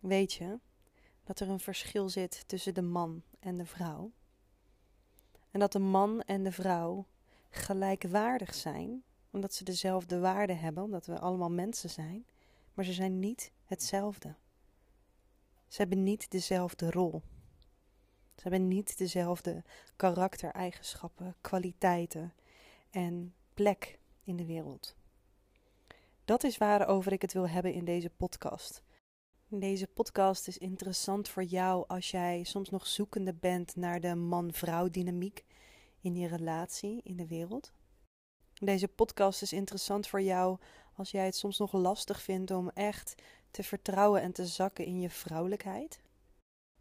Weet je dat er een verschil zit tussen de man en de vrouw? En dat de man en de vrouw gelijkwaardig zijn, omdat ze dezelfde waarde hebben, omdat we allemaal mensen zijn, maar ze zijn niet hetzelfde. Ze hebben niet dezelfde rol. Ze hebben niet dezelfde karaktereigenschappen, kwaliteiten en plek in de wereld. Dat is waarover ik het wil hebben in deze podcast. Deze podcast is interessant voor jou als jij soms nog zoekende bent naar de man-vrouw dynamiek in je relatie in de wereld. Deze podcast is interessant voor jou als jij het soms nog lastig vindt om echt te vertrouwen en te zakken in je vrouwelijkheid.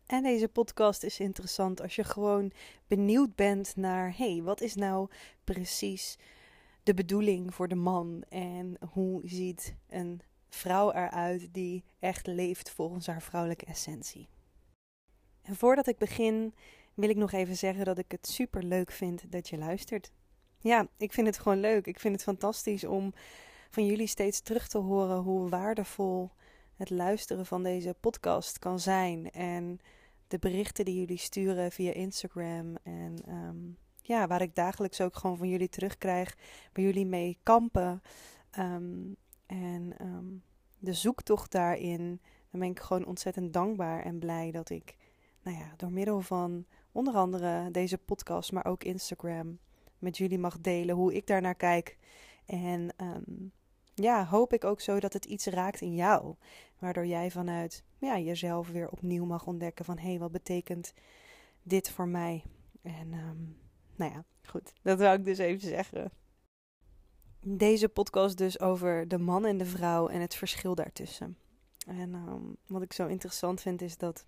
En deze podcast is interessant als je gewoon benieuwd bent naar: hey, wat is nou precies de bedoeling voor de man en hoe ziet een vrouw eruit die echt leeft volgens haar vrouwelijke essentie. En voordat ik begin, wil ik nog even zeggen dat ik het super leuk vind dat je luistert. Ja, ik vind het gewoon leuk. Ik vind het fantastisch om van jullie steeds terug te horen hoe waardevol het luisteren van deze podcast kan zijn. En de berichten die jullie sturen via Instagram. En um, ja, waar ik dagelijks ook gewoon van jullie terugkrijg. Waar jullie mee kampen. Um, en um, de zoektocht daarin, dan ben ik gewoon ontzettend dankbaar en blij dat ik, nou ja, door middel van onder andere deze podcast, maar ook Instagram, met jullie mag delen hoe ik daarnaar kijk. En um, ja, hoop ik ook zo dat het iets raakt in jou. Waardoor jij vanuit ja, jezelf weer opnieuw mag ontdekken van hé, hey, wat betekent dit voor mij? En um, nou ja, goed, dat wil ik dus even zeggen deze podcast dus over de man en de vrouw en het verschil daartussen. En um, wat ik zo interessant vind is dat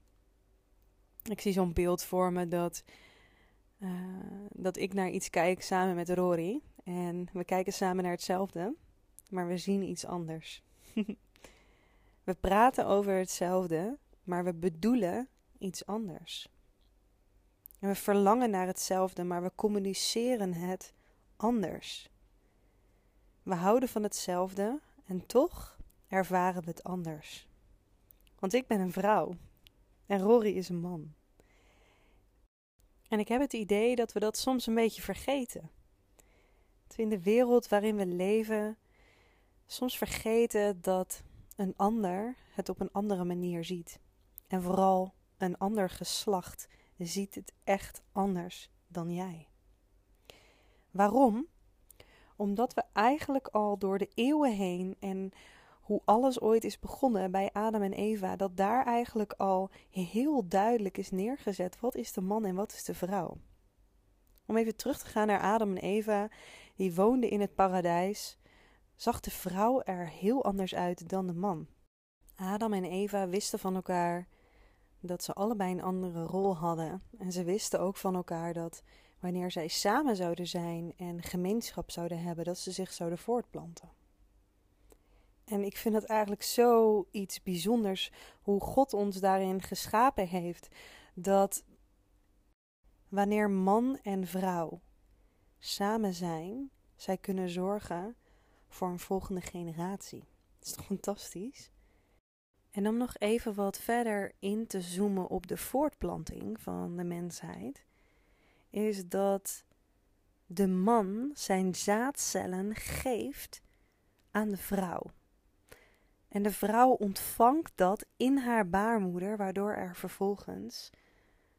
ik zie zo'n beeld voor me dat, uh, dat ik naar iets kijk samen met Rory. En we kijken samen naar hetzelfde, maar we zien iets anders. we praten over hetzelfde, maar we bedoelen iets anders. En we verlangen naar hetzelfde, maar we communiceren het anders. We houden van hetzelfde en toch ervaren we het anders. Want ik ben een vrouw en Rory is een man. En ik heb het idee dat we dat soms een beetje vergeten. Dat we in de wereld waarin we leven soms vergeten dat een ander het op een andere manier ziet. En vooral een ander geslacht ziet het echt anders dan jij. Waarom? Omdat we eigenlijk al door de eeuwen heen en hoe alles ooit is begonnen bij Adam en Eva, dat daar eigenlijk al heel duidelijk is neergezet wat is de man en wat is de vrouw. Om even terug te gaan naar Adam en Eva, die woonden in het paradijs, zag de vrouw er heel anders uit dan de man. Adam en Eva wisten van elkaar dat ze allebei een andere rol hadden. En ze wisten ook van elkaar dat wanneer zij samen zouden zijn en gemeenschap zouden hebben, dat ze zich zouden voortplanten. En ik vind het eigenlijk zo iets bijzonders hoe God ons daarin geschapen heeft. Dat wanneer man en vrouw samen zijn, zij kunnen zorgen voor een volgende generatie. Dat is toch fantastisch? En om nog even wat verder in te zoomen op de voortplanting van de mensheid, is dat de man zijn zaadcellen geeft aan de vrouw. En de vrouw ontvangt dat in haar baarmoeder, waardoor er vervolgens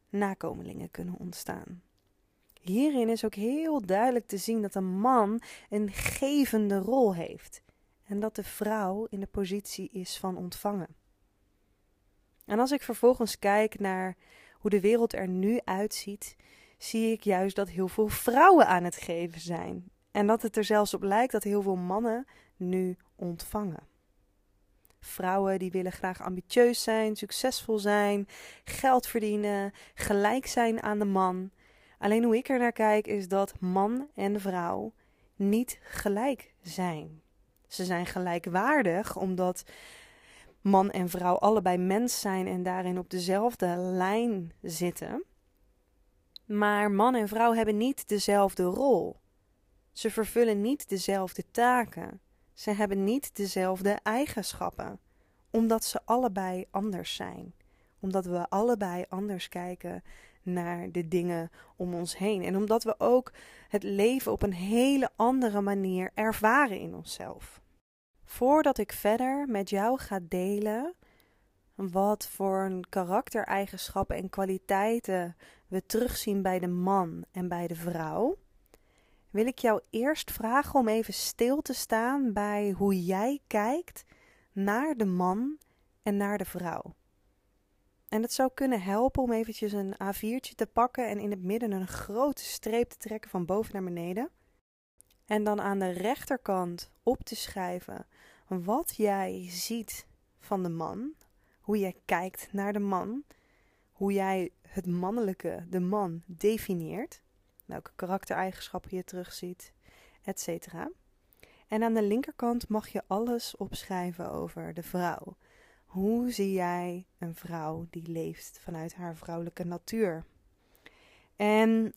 nakomelingen kunnen ontstaan. Hierin is ook heel duidelijk te zien dat een man een gevende rol heeft en dat de vrouw in de positie is van ontvangen. En als ik vervolgens kijk naar hoe de wereld er nu uitziet, zie ik juist dat heel veel vrouwen aan het geven zijn. En dat het er zelfs op lijkt dat heel veel mannen nu ontvangen. Vrouwen die willen graag ambitieus zijn, succesvol zijn, geld verdienen, gelijk zijn aan de man. Alleen hoe ik er naar kijk is dat man en vrouw niet gelijk zijn. Ze zijn gelijkwaardig omdat man en vrouw allebei mens zijn en daarin op dezelfde lijn zitten. Maar man en vrouw hebben niet dezelfde rol. Ze vervullen niet dezelfde taken. Ze hebben niet dezelfde eigenschappen, omdat ze allebei anders zijn. Omdat we allebei anders kijken naar de dingen om ons heen. En omdat we ook het leven op een hele andere manier ervaren in onszelf. Voordat ik verder met jou ga delen wat voor karaktereigenschappen en kwaliteiten we terugzien bij de man en bij de vrouw, wil ik jou eerst vragen om even stil te staan bij hoe jij kijkt naar de man en naar de vrouw. En het zou kunnen helpen om eventjes een A4'tje te pakken en in het midden een grote streep te trekken van boven naar beneden. En dan aan de rechterkant op te schrijven wat jij ziet van de man, hoe jij kijkt naar de man, hoe jij het mannelijke, de man, definieert, welke karaktereigenschappen je terugziet, etc. En aan de linkerkant mag je alles opschrijven over de vrouw. Hoe zie jij een vrouw die leeft vanuit haar vrouwelijke natuur? En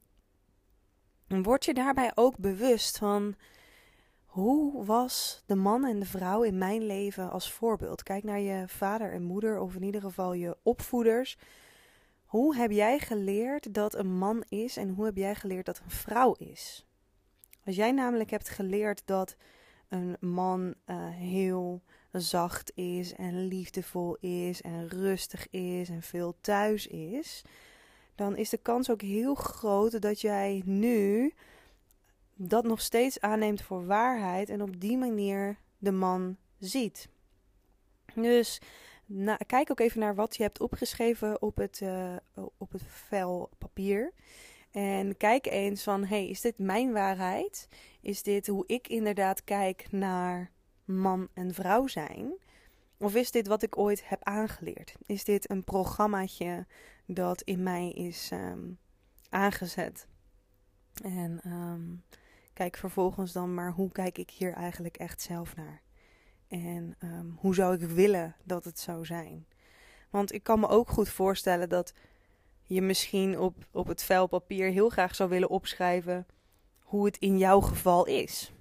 word je daarbij ook bewust van hoe was de man en de vrouw in mijn leven als voorbeeld? Kijk naar je vader en moeder, of in ieder geval je opvoeders. Hoe heb jij geleerd dat een man is en hoe heb jij geleerd dat een vrouw is? Als jij namelijk hebt geleerd dat een man uh, heel zacht is en liefdevol is en rustig is en veel thuis is, dan is de kans ook heel groot dat jij nu dat nog steeds aanneemt voor waarheid en op die manier de man ziet. Dus kijk ook even naar wat je hebt opgeschreven op het, uh, op het vel papier. En kijk eens van, hey, is dit mijn waarheid? Is dit hoe ik inderdaad kijk naar man en vrouw zijn? Of is dit wat ik ooit heb aangeleerd? Is dit een programmaatje dat in mij is ehm, aangezet? En um, kijk vervolgens dan maar hoe kijk ik hier eigenlijk echt zelf naar? En um, hoe zou ik willen dat het zou zijn? Want ik kan me ook goed voorstellen dat je misschien op, op het vel papier heel graag zou willen opschrijven hoe het in jouw geval is.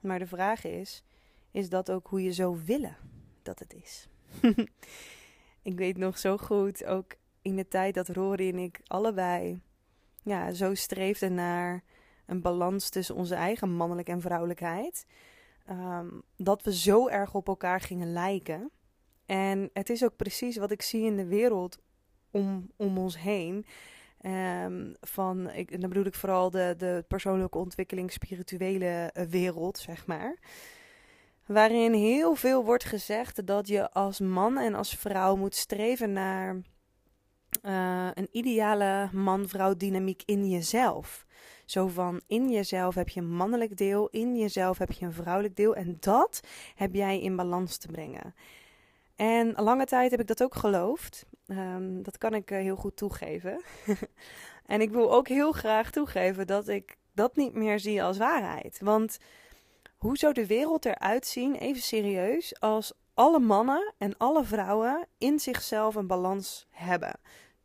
Maar de vraag is: is dat ook hoe je zou willen dat het is? ik weet nog zo goed, ook in de tijd dat Rory en ik allebei ja, zo streefden naar een balans tussen onze eigen mannelijk en vrouwelijkheid. Ehm, dat we zo erg op elkaar gingen lijken. En het is ook precies wat ik zie in de wereld om, om ons heen. Um, van, ik, dan bedoel ik vooral de, de persoonlijke ontwikkeling, spirituele eh, wereld, zeg maar. Waarin heel veel wordt gezegd dat je als man en als vrouw moet streven naar uh, een ideale man-vrouw dynamiek in jezelf. Zo van in jezelf heb je een mannelijk deel, in jezelf heb je een vrouwelijk deel en dat heb jij in balans te brengen. En lange tijd heb ik dat ook geloofd. Um, dat kan ik uh, heel goed toegeven. en ik wil ook heel graag toegeven dat ik dat niet meer zie als waarheid. Want hoe zou de wereld eruit zien, even serieus, als alle mannen en alle vrouwen in zichzelf een balans hebben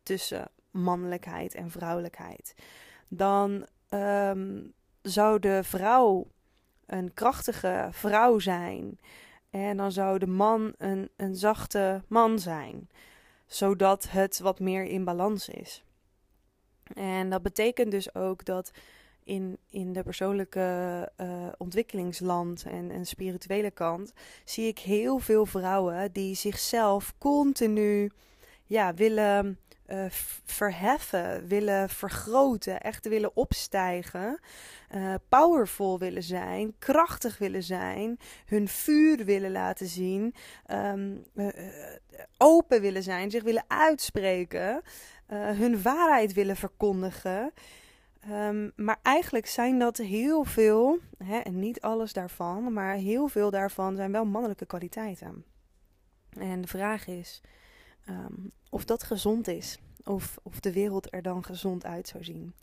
tussen mannelijkheid en vrouwelijkheid? Dan um, zou de vrouw een krachtige vrouw zijn. En dan zou de man een, een zachte man zijn. Zodat het wat meer in balans is. En dat betekent dus ook dat in, in de persoonlijke uh, ontwikkelingsland en, en spirituele kant zie ik heel veel vrouwen die zichzelf continu ja, willen uh, verheffen, willen vergroten, echt willen opstijgen, uh, powerful willen zijn, krachtig willen zijn, hun vuur willen laten zien, um, uh, open willen zijn, zich willen uitspreken, hun waarheid willen verkondigen. Um, maar eigenlijk zijn dat heel veel, hè, en niet alles daarvan, maar heel veel daarvan zijn wel mannelijke kwaliteiten. En de vraag is, um, of dat gezond is. Of, of de wereld er dan gezond uit zou zien.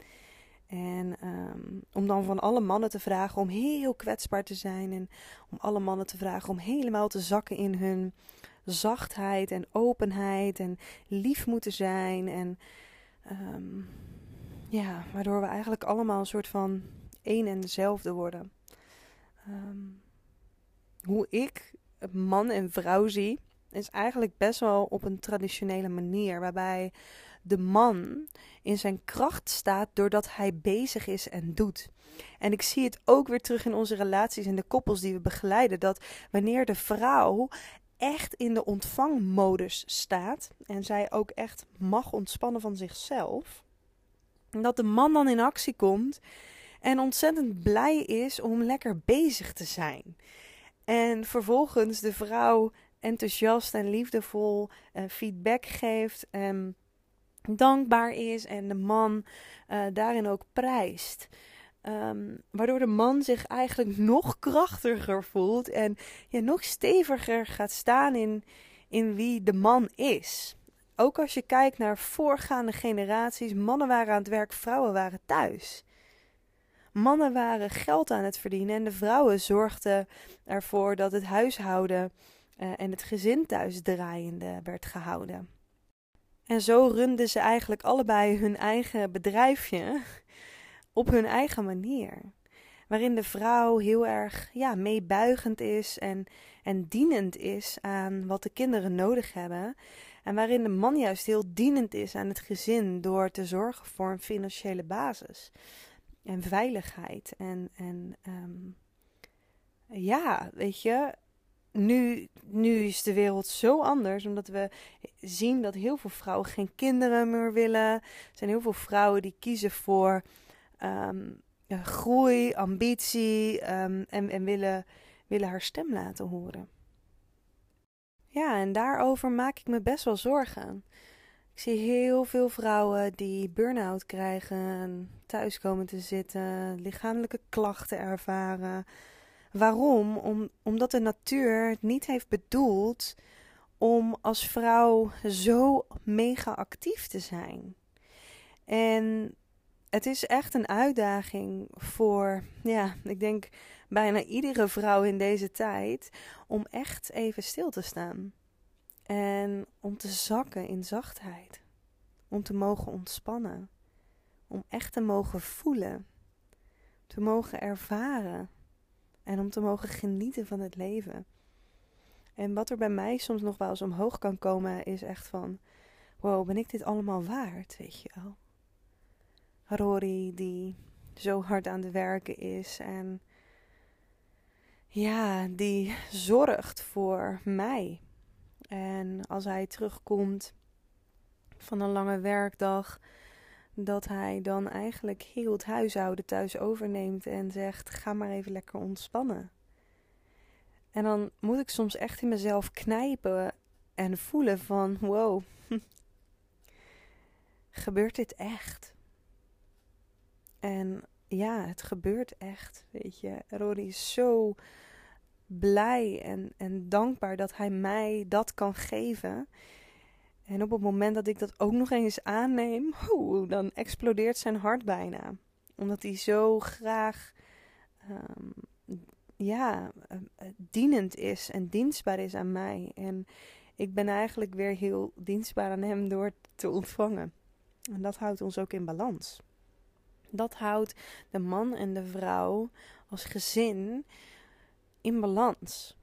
En um, om dan van alle mannen te vragen om heel kwetsbaar te zijn. En om alle mannen te vragen om helemaal te zakken in hun zachtheid en openheid. En lief moeten zijn. En um, ja, waardoor we eigenlijk allemaal een soort van één en dezelfde worden. Hoe ik man en vrouw zie, is eigenlijk best wel op een traditionele manier. Waarbij de man in zijn kracht staat doordat hij bezig is en doet. En ik zie het ook weer terug in onze relaties en de koppels die we begeleiden. Dat wanneer de vrouw echt in de ontvangmodus staat en zij ook echt mag ontspannen van zichzelf, dat de man dan in actie komt en ontzettend blij is om lekker bezig te zijn. En vervolgens de vrouw enthousiast en liefdevol uh, feedback geeft en dankbaar is en de man uh, daarin ook prijst. Um, waardoor de man zich eigenlijk nog krachtiger voelt en ja, nog steviger gaat staan in, in wie de man is. Ook als je kijkt naar voorgaande generaties, mannen waren aan het werk, vrouwen waren thuis. Mannen waren geld aan het verdienen en de vrouwen zorgden ervoor dat het huishouden uh, en het gezin thuis draaiende werd gehouden. En zo runden ze eigenlijk allebei hun eigen bedrijfje op hun eigen manier. Waarin de vrouw heel erg ja, meebuigend is en, en dienend is aan wat de kinderen nodig hebben. En waarin de man juist heel dienend is aan het gezin door te zorgen voor een financiële basis. En veiligheid. En, en um, ja, weet je, nu, nu is de wereld zo anders, omdat we zien dat heel veel vrouwen geen kinderen meer willen. Er zijn heel veel vrouwen die kiezen voor um, groei, ambitie um, en, en willen, willen haar stem laten horen. Ja, en daarover maak ik me best wel zorgen. Ik zie heel veel vrouwen die burn-out krijgen, thuis komen te zitten, lichamelijke klachten ervaren. Waarom? Om, omdat de natuur het niet heeft bedoeld om als vrouw zo mega actief te zijn. En het is echt een uitdaging voor, ja, ik denk bijna iedere vrouw in deze tijd om echt even stil te staan. En om te zakken in zachtheid. Om te mogen ontspannen. Om echt te mogen voelen. Te mogen ervaren. En om te mogen genieten van het leven. En wat er bij mij soms nog wel eens omhoog kan komen, is echt van: wow, ben ik dit allemaal waard? Weet je wel. Rory, die zo hard aan het werken is en ja, die zorgt voor mij. En als hij terugkomt van een lange werkdag, dat hij dan eigenlijk heel het huishouden thuis overneemt en zegt: Ga maar even lekker ontspannen. En dan moet ik soms echt in mezelf knijpen en voelen van: Wow, gebeurt dit echt? En ja, het gebeurt echt, weet je. Rory is zo blij en, en dankbaar dat hij mij dat kan geven. En op het moment dat ik dat ook nog eens aanneem, dan explodeert zijn hart bijna. Omdat hij zo graag um, ja, uh, dienend is en dienstbaar is aan mij. En ik ben eigenlijk weer heel dienstbaar aan hem door te ontvangen. En dat houdt ons ook in balans. Dat houdt de man en de vrouw als gezin in balans.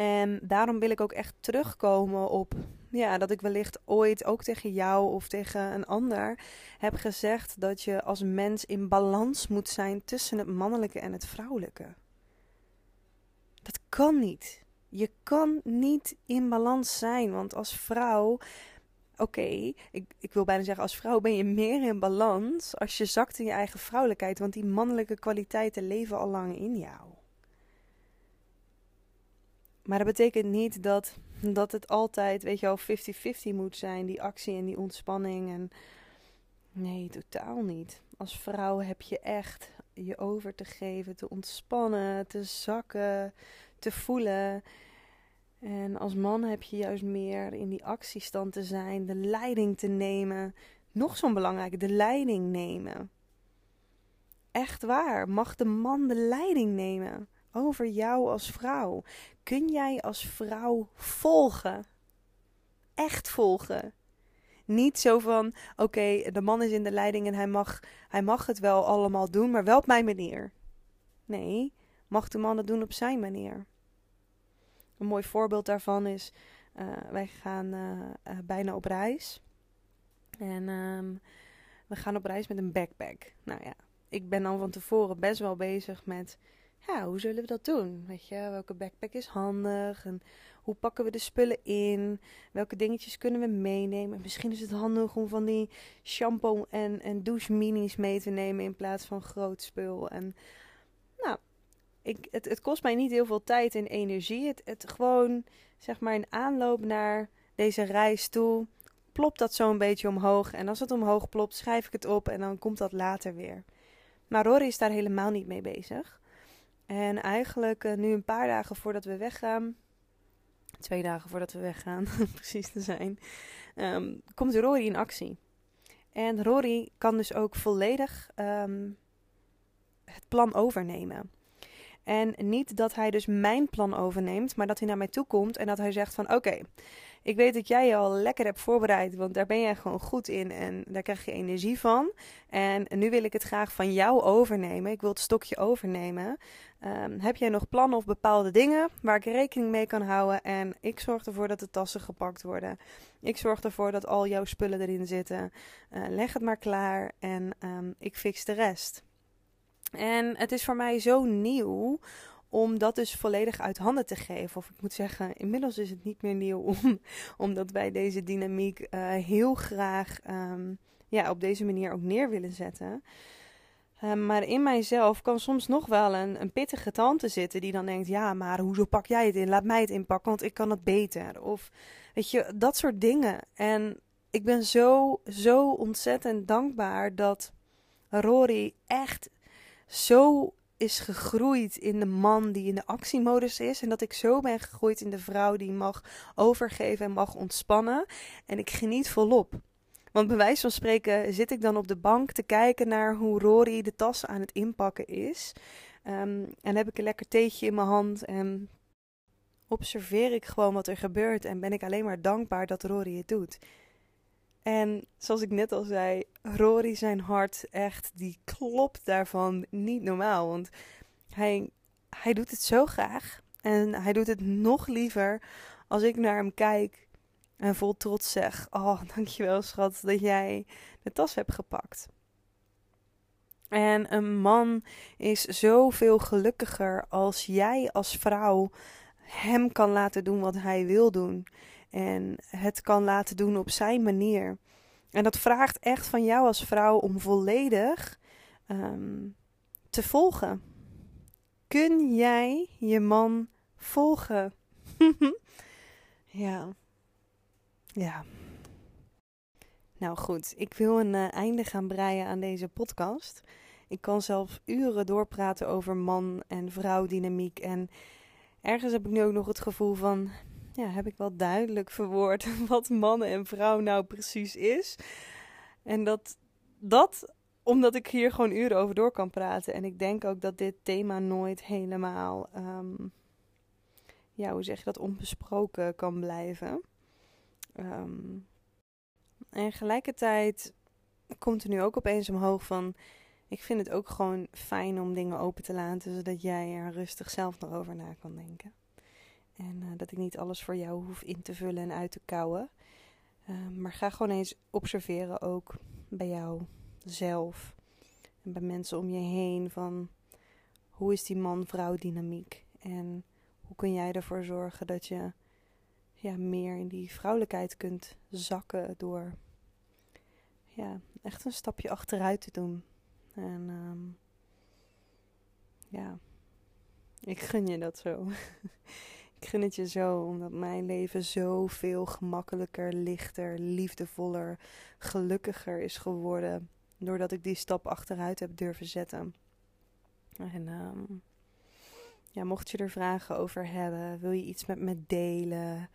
En daarom wil ik ook echt terugkomen op ja, dat ik wellicht ooit ook tegen jou of tegen een ander heb gezegd dat je als mens in balans moet zijn tussen het mannelijke en het vrouwelijke. Dat kan niet. Je kan niet in balans zijn, want als vrouw oké, ik, ik wil bijna zeggen, als vrouw ben je meer in balans als je zakt in je eigen vrouwelijkheid, want die mannelijke kwaliteiten leven al lang in jou. Maar dat betekent niet dat, dat het altijd, weet je wel, 50-50 moet zijn, die actie en die ontspanning. En nee, totaal niet. Als vrouw heb je echt je over te geven, te ontspannen, te zakken, te voelen. En als man heb je juist meer in die actiestand te zijn, de leiding te nemen. Nog zo'n belangrijk, de leiding nemen. Echt waar, mag de man de leiding nemen over jou als vrouw? Kun jij als vrouw volgen? Echt volgen. Niet zo van: oké, de man is in de leiding en hij mag, hij mag het wel allemaal doen, maar wel op mijn manier. Nee, mag de man het doen op zijn manier. Een mooi voorbeeld daarvan is, uh, wij gaan uh, bijna op reis. En um, we gaan op reis met een backpack. Nou ja, ik ben dan van tevoren best wel bezig met, ja, hoe zullen we dat doen? Weet je, welke backpack is handig? En hoe pakken we de spullen in? Welke dingetjes kunnen we meenemen? Misschien is het handig om van die shampoo en, en douche minis mee te nemen in plaats van groot spul. En nou, ik, het, het kost mij niet heel veel tijd en energie. Het, het gewoon, zeg maar, een aanloop naar deze reis toe. Plopt dat zo een beetje omhoog. En als het omhoog plopt, schrijf ik het op en dan komt dat later weer. Maar Rory is daar helemaal niet mee bezig. En eigenlijk uh, nu een paar dagen voordat we weggaan, twee dagen voordat we weggaan, precies te zijn, um, komt Rory in actie. En Rory kan dus ook volledig um, het plan overnemen. En niet dat hij dus mijn plan overneemt, maar dat hij naar mij toe komt en dat hij zegt van oké, ik weet dat jij je al lekker hebt voorbereid, want daar ben jij gewoon goed in en daar krijg je energie van. En nu wil ik het graag van jou overnemen. Ik wil het stokje overnemen. Um, heb jij nog plannen of bepaalde dingen waar ik rekening mee kan houden? En ik zorg ervoor dat de tassen gepakt worden. Ik zorg ervoor dat al jouw spullen erin zitten. Uh, leg het maar klaar en um, ik fix de rest. En het is voor mij zo nieuw om dat dus volledig uit handen te geven. Of ik moet zeggen, inmiddels is het niet meer nieuw, om, omdat wij deze dynamiek uh, heel graag um, ja, op deze manier ook neer willen zetten. Um, maar in mijzelf kan soms nog wel een, een pittige tante zitten die dan denkt: ja, maar hoezo pak jij het in? Laat mij het inpakken, want ik kan het beter. Of weet je, dat soort dingen. En ik ben zo, zo ontzettend dankbaar dat Rory echt zo is gegroeid in de man die in de actiemodus is. En dat ik zo ben gegroeid in de vrouw die mag overgeven en mag ontspannen. En ik geniet volop. Want bij wijze van spreken zit ik dan op de bank te kijken naar hoe Rory de tas aan het inpakken is. Um, en heb ik een lekker theetje in mijn hand en observeer ik gewoon wat er gebeurt. En ben ik alleen maar dankbaar dat Rory het doet. En zoals ik net al zei, Rory zijn hart echt, die klopt daarvan niet normaal. Want hij, hij doet het zo graag. En hij doet het nog liever als ik naar hem kijk en vol trots zeg: Oh, dankjewel, schat, dat jij de tas hebt gepakt. En een man is zoveel gelukkiger als jij als vrouw hem kan laten doen wat hij wil doen. En het kan laten doen op zijn manier. En dat vraagt echt van jou als vrouw om volledig um, te volgen. Kun jij je man volgen? ja. Ja. Nou goed, ik wil een uh, einde gaan breien aan deze podcast. Ik kan zelfs uren doorpraten over man- en vrouw-dynamiek. En ergens heb ik nu ook nog het gevoel van: ja, heb ik wel duidelijk verwoord wat mannen en vrouw nou precies is. En dat, dat omdat ik hier gewoon uren over door kan praten. En ik denk ook dat dit thema nooit helemaal, um, ja, hoe zeg je dat, onbesproken kan blijven. Um, en gelijkertijd komt er nu ook opeens omhoog van. Ik vind het ook gewoon fijn om dingen open te laten, zodat jij er rustig zelf nog over na kan denken. En uh, dat ik niet alles voor jou hoef in te vullen en uit te kouwen. Uh, maar ga gewoon eens observeren ook bij jou zelf. En bij mensen om je heen van hoe is die man-vrouw dynamiek? En hoe kun jij ervoor zorgen dat je ja, meer in die vrouwelijkheid kunt zakken door ja, echt een stapje achteruit te doen. En um, ja, ik gun je dat zo. Ik gun het je zo, omdat mijn leven zoveel gemakkelijker, lichter, liefdevoller, gelukkiger is geworden. Doordat ik die stap achteruit heb durven zetten. En um, ja, mocht je er vragen over hebben, wil je iets met me delen?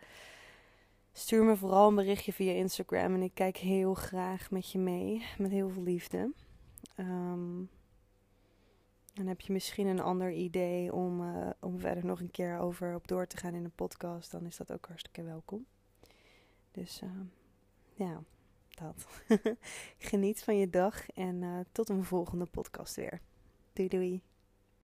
Stuur me vooral een berichtje via Instagram en ik kijk heel graag met je mee, met heel veel liefde. Um, en heb je misschien een ander idee om, uh, om verder nog een keer over op door te gaan in een podcast, dan is dat ook hartstikke welkom. Dus uh, ja, dat. Geniet van je dag en uh, tot een volgende podcast weer. Doei doei.